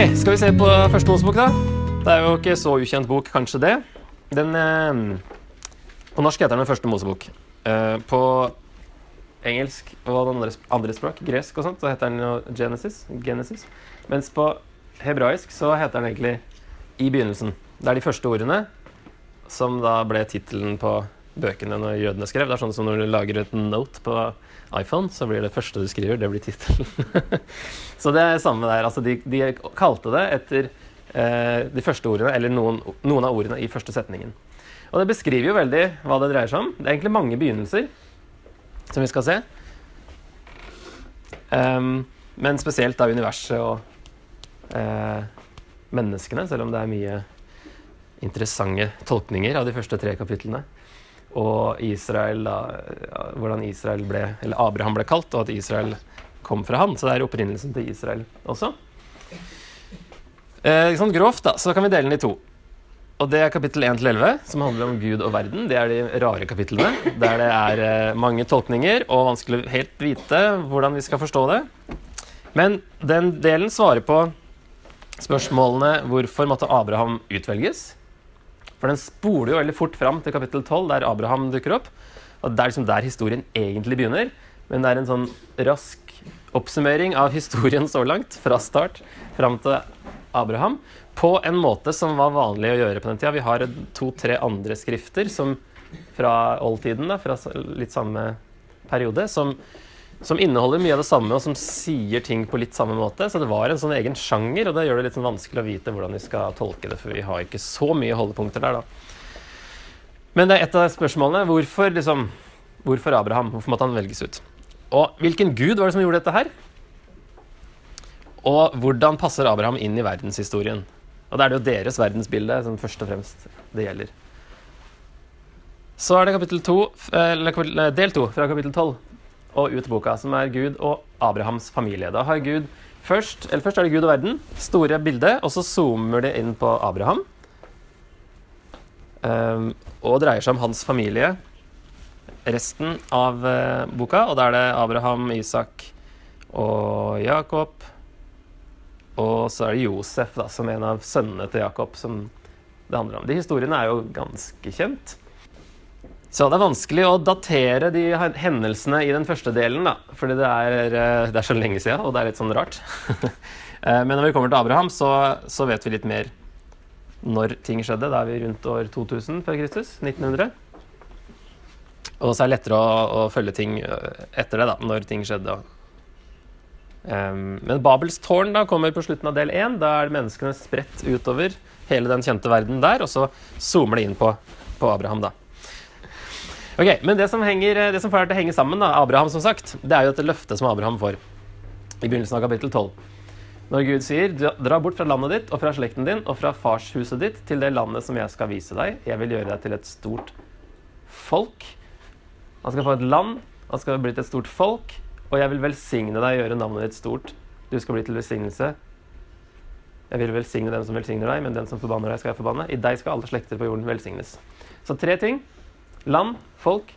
skal vi se på første Mosebok, da? Det er jo ikke så ukjent bok, kanskje det. Den eh, På norsk heter den Første Mosebok. Eh, på engelsk og andre, andre språk, gresk og sånt, så heter den jo Genesis. Genesis. Mens på hebraisk så heter den egentlig I begynnelsen. Det er de første ordene som da ble tittelen på bøkene når jødene skrev. Det er sånn som når du lager et note på iPhone, så blir det første du skriver, det blir tittelen. så det er samme der. Altså de, de kalte det etter eh, de første ordene, eller noen, noen, av ordene i første setningen. Og det beskriver jo veldig hva det dreier seg om. Det er egentlig mange begynnelser som vi skal se. Um, men spesielt da universet og eh, menneskene, selv om det er mye interessante tolkninger av de første tre kapitlene og Israel, da, hvordan Israel ble, eller Abraham ble kalt, og at Israel kom fra han. Så det er opprinnelsen til Israel også. Eh, sånn grovt da, så kan vi dele den i to. Og Det er kapittel 1-11, som handler om Gud og verden. Det er de rare kapitlene, der det er eh, mange tolkninger og vanskelig helt vite hvordan vi skal forstå det. Men den delen svarer på spørsmålene hvorfor måtte Abraham utvelges? For den spoler jo veldig fort fram til kapittel 12, der Abraham dukker opp. Og Det er liksom der historien egentlig begynner. Men det er en sånn rask oppsummering av historien så langt, fra start fram til Abraham, på en måte som var vanlig å gjøre på den tida. Vi har to-tre andre skrifter som, fra oldtiden, da, fra litt samme periode, som som inneholder mye av det samme, og som sier ting på litt samme måte. Så det var en sånn egen sjanger, og det gjør det litt sånn vanskelig å vite hvordan vi skal tolke det, for vi har ikke så mye holdepunkter der, da. Men det er et av spørsmålene. Hvorfor, liksom, hvorfor Abraham? Hvorfor måtte han velges ut? Og hvilken gud var det som gjorde dette her? Og hvordan passer Abraham inn i verdenshistorien? Og da er det jo deres verdensbilde som først og fremst det gjelder. Så er det kapittel 2, eller del to fra kapittel tolv og ut boka, som er Gud og Abrahams familie. Da har Gud først, eller først er det Gud og verden, store bilde, og så zoomer det inn på Abraham. Um, og dreier seg om hans familie resten av uh, boka. Og da er det Abraham, Isak og Jakob. Og så er det Josef da, som en av sønnene til Jakob som det handler om. De historiene er jo ganske kjent. Så det er vanskelig å datere de hendelsene i den første delen, da. Fordi det er, eh, det er så lenge siden, og det er litt sånn rart. Eh, men når vi kommer til Abraham, så, så, vet vi litt mer når ting skjedde. Da er vi rundt år 2000 før Kristus. 1900. Og så er det lettere å, å følge ting eh, etter det, da, når ting skjedde. Um, men Babels tårn da kommer på slutten av del én. Da er menneskene spredt utover hele den kjente verden der, og så zoomer det inn på, på Abraham, da. Ok, Men det som, henger, eh, det som får det til å henge sammen, da, Abraham som sagt, det er jo dette løftet som Abraham får i begynnelsen av kapittel 12. Når Gud sier 'dra bort fra landet ditt og fra slekten din og fra farshuset ditt' 'til det landet som jeg skal vise deg'. 'Jeg vil gjøre deg til et stort folk'. Han skal få et land, han skal bli til et stort folk, og jeg vil velsigne deg gjøre navnet ditt stort. Du skal bli til velsignelse. Jeg vil velsigne den som velsigner deg, men den som forbanner deg, skal jeg forbanne. I deg skal alle slekter på jorden velsignes. Så tre ting land, folk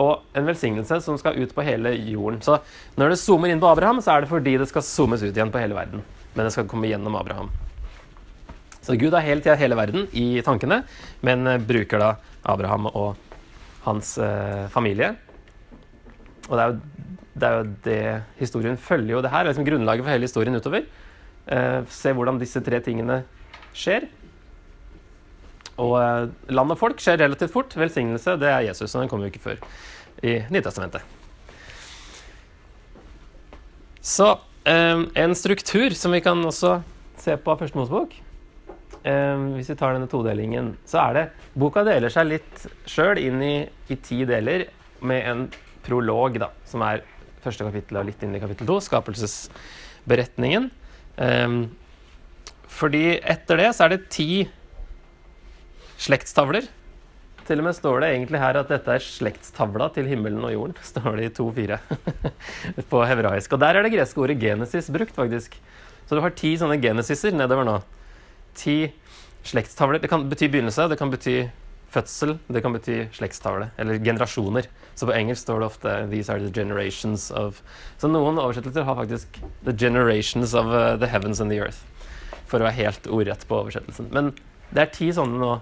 og en velsignelse som skal ut på hele jorden. Så når det zoomer inn på Abraham, så er det fordi det skal zoomes ut igjen på hele verden. Men det skal komme gjennom Abraham. Så Gud har hele tida hele verden i tankene, men eh, bruker da Abraham og hans eh, familie. Og det er, jo, det er, jo, det historien følger jo det her. Det er liksom grunnlaget for hele historien utover. Eh, se hvordan disse tre tingene skjer. Og eh, land og folk skjer relativt fort. Velsignelse det er Jesus, og den kommer jo ikke før i Nytestamentet. Så eh, en struktur som vi kan også se på av Første Mosebok eh, Hvis vi tar denne todelingen, så er det Boka deler seg litt sjøl inn i, i, ti deler med en prolog, da, som er første kapittel og litt inn i kapittel to, skapelsesberetningen. Eh, fordi etter det så er det ti slektstavler. Til og med står det egentlig her at dette er slektstavla til himmelen og jorden. står det i 2.4 på hebraisk. Og der er det greske ordet genesis brukt, faktisk. Så du har ti sånne genesiser nedover nå. Ti slektstavler. Det kan bety begynnelse, det kan bety fødsel, det kan bety slektstavle. Eller generasjoner. Så på engelsk står det ofte 'These are the generations of' Så noen oversettelser har faktisk 'The generations of uh, the heavens and the earth'. for å være helt ordrett på oversettelsen. Men det er ti sånne nå.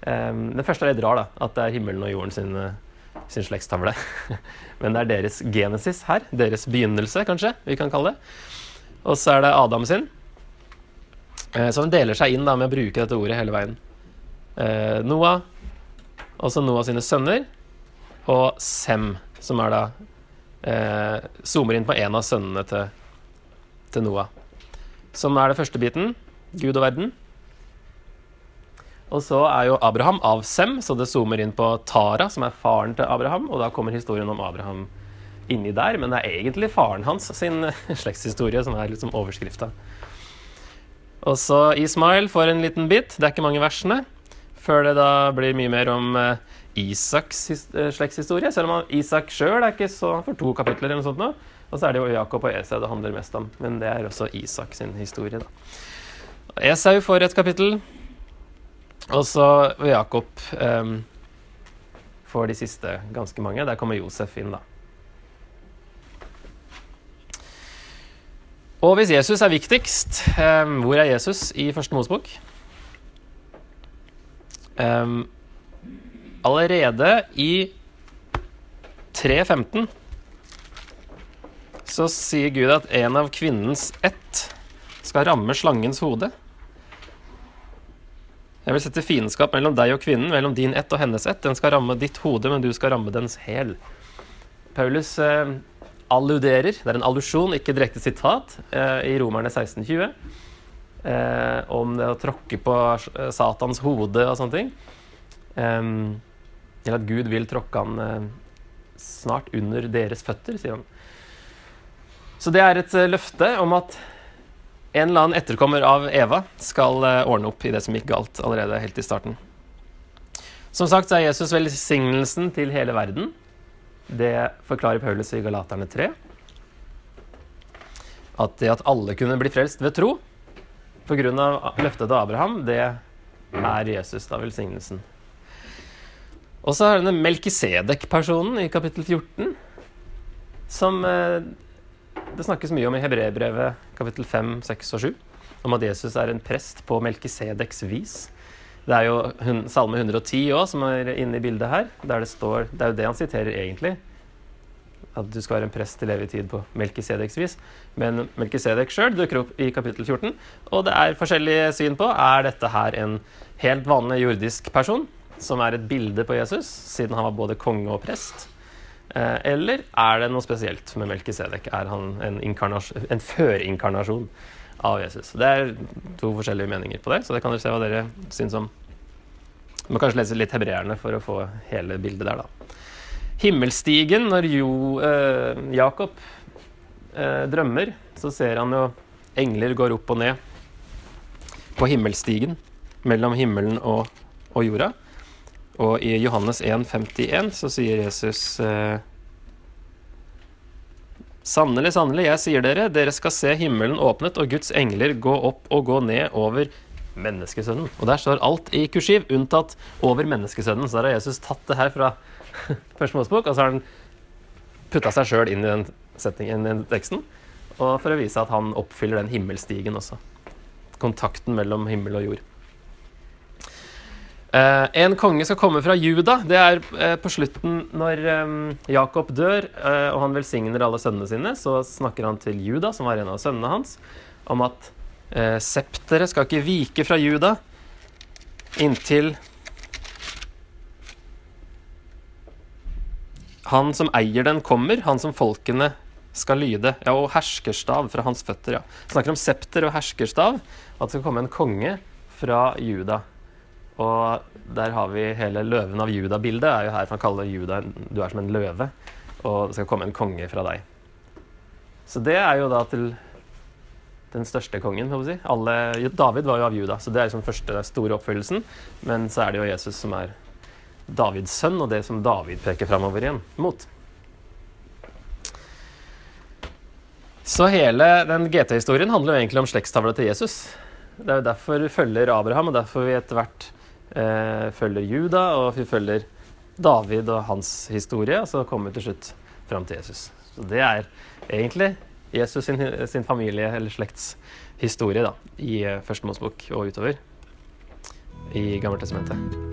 Um, den første er litt rar, da. At det er himmelen og jorden sin, uh, sin slektstavle. Men det er deres genesis her. Deres begynnelse, kanskje vi kan kalle det. Og så er det Adam sin. Uh, så den deler seg inn da med å bruke dette ordet hele veien. Uh, Noah, også Noah sine sønner, og Sem, som er da Zoomer inn på en av sønnene til, til Noah. Som er det første biten. Gud og verden. Og så er jo Abraham av Sem, så det zoomer inn på Tara, som er faren til Abraham. Og da kommer historien om Abraham inni der, men det er egentlig faren hans sin slektshistorie som er liksom overskrifta. Og så Ismail får en liten bit. Det er ikke mange versene. Før det da blir mye mer om uh, Isaks uh, slektshistorie. Selv om Isak sjøl er ikke så for to kapitler eller noe sånt nå. Og så er det jo Jakob og Esau det handler mest om. Men det er også Isak sin historie, da. Esau får et kapittel. Og så Jakob um, får de siste ganske mange. Der kommer Josef inn, da. Og hvis Jesus er viktigst, um, hvor er Jesus i Første Mosebok? Um, allerede i 3.15 så sier Gud at en av kvinnens ett skal ramme slangens hode. Jeg vil sette fiendskap mellom deg og kvinnen, mellom din ett og hennes ett. Den skal ramme ditt hode, men du skal ramme dens hæl. Paulus eh, alluderer, det er en allusjon, ikke direkte sitat, eh, i Romerne 1620. Eh, om det å tråkke på eh, Satans hode og sånne ting. Eh, eller at Gud vil tråkke han eh, snart under deres føtter, sier han. Så det er et eh, løfte om at en eller annen etterkommer av Eva skal eh, ordne opp i det som gikk galt allerede helt i starten. Som sagt er Jesus velsignelsen til hele verden. Det forklarer Paulus i Galaterne 3. At det at alle kunne bli frelst ved tro pga. løftet til Abraham, det er Jesus, da, velsignelsen. Og så er denne Melkisedek-personen i kapittel 14, som eh, det snakkes mye om i Hebreerbrevet kapittel 5, 6 og 7 om at Jesus er en prest på Melkisedeks vis. Det er jo Salme 110 òg som er inne i bildet her. der Det står, det er jo det han siterer egentlig. At du skal være en prest til evig tid på Melkisedeks vis. Men Melkisedek sjøl dukker opp i kapittel 14, og det er forskjellige syn på er dette her en helt vanlig jordisk person, som er et bilde på Jesus, siden han var både konge og prest. Eh, eller er det noe spesielt med Melkisedek? Er han en, en førinkarnasjon av Jesus? Det er to forskjellige meninger på det, så det kan dere se hva dere syns om. Du må kanskje lese litt hebreerne for å få hele bildet der, da. Himmelstigen, når jo, eh, Jakob eh, drømmer, så ser han jo engler går opp og ned på himmelstigen mellom himmelen og, og jorda. Og i Johannes 1,51 så sier Jesus eh, Sannelig, sannelig, jeg sier dere, dere skal se himmelen åpnet og Guds engler gå opp og gå ned over menneskesønnen. Og der står alt i kursiv, unntatt over menneskesønnen. Så der har Jesus tatt det her fra Første Mosebok, og så har han putta seg sjøl inn i den, settingen, den teksten. Og for å vise at han oppfyller den himmelstigen også. Kontakten mellom himmel og jord. Uh, en konge skal komme fra Juda. Det er uh, på slutten når um, Jakob dør uh, og han velsigner alle sønnene sine, så snakker han til Juda, som var en av sønnene hans, om at uh, septeret skal ikke vike fra Juda inntil han som eier den, kommer, han som folkene skal lyde. Ja, og herskerstav fra hans føtter, ja. Snakker om septer og herskerstav, at det skal komme en konge fra Juda. Og der har vi hele løven av Juda-bildet. er jo her for han kaller Juda Du er som en løve, og det skal komme en konge fra deg. Så det er jo da til den største kongen. Si. Alle, David var jo av Juda, så det er liksom første store oppfyllelsen. Men så er det jo Jesus som er Davids sønn, og det som David peker framover igjen mot. Så hele den GT-historien handler jo egentlig om slektstavla til Jesus. Det er jo derfor vi følger Abraham, og derfor vi etter hvert følger Juda, og vi følger David og hans historie, og så kommer vi til slutt fram til Jesus. Så det er egentlig Jesus sin, sin familie- eller slekts historie da, i eh, Første Mosebok og utover i Gammeltestamentet.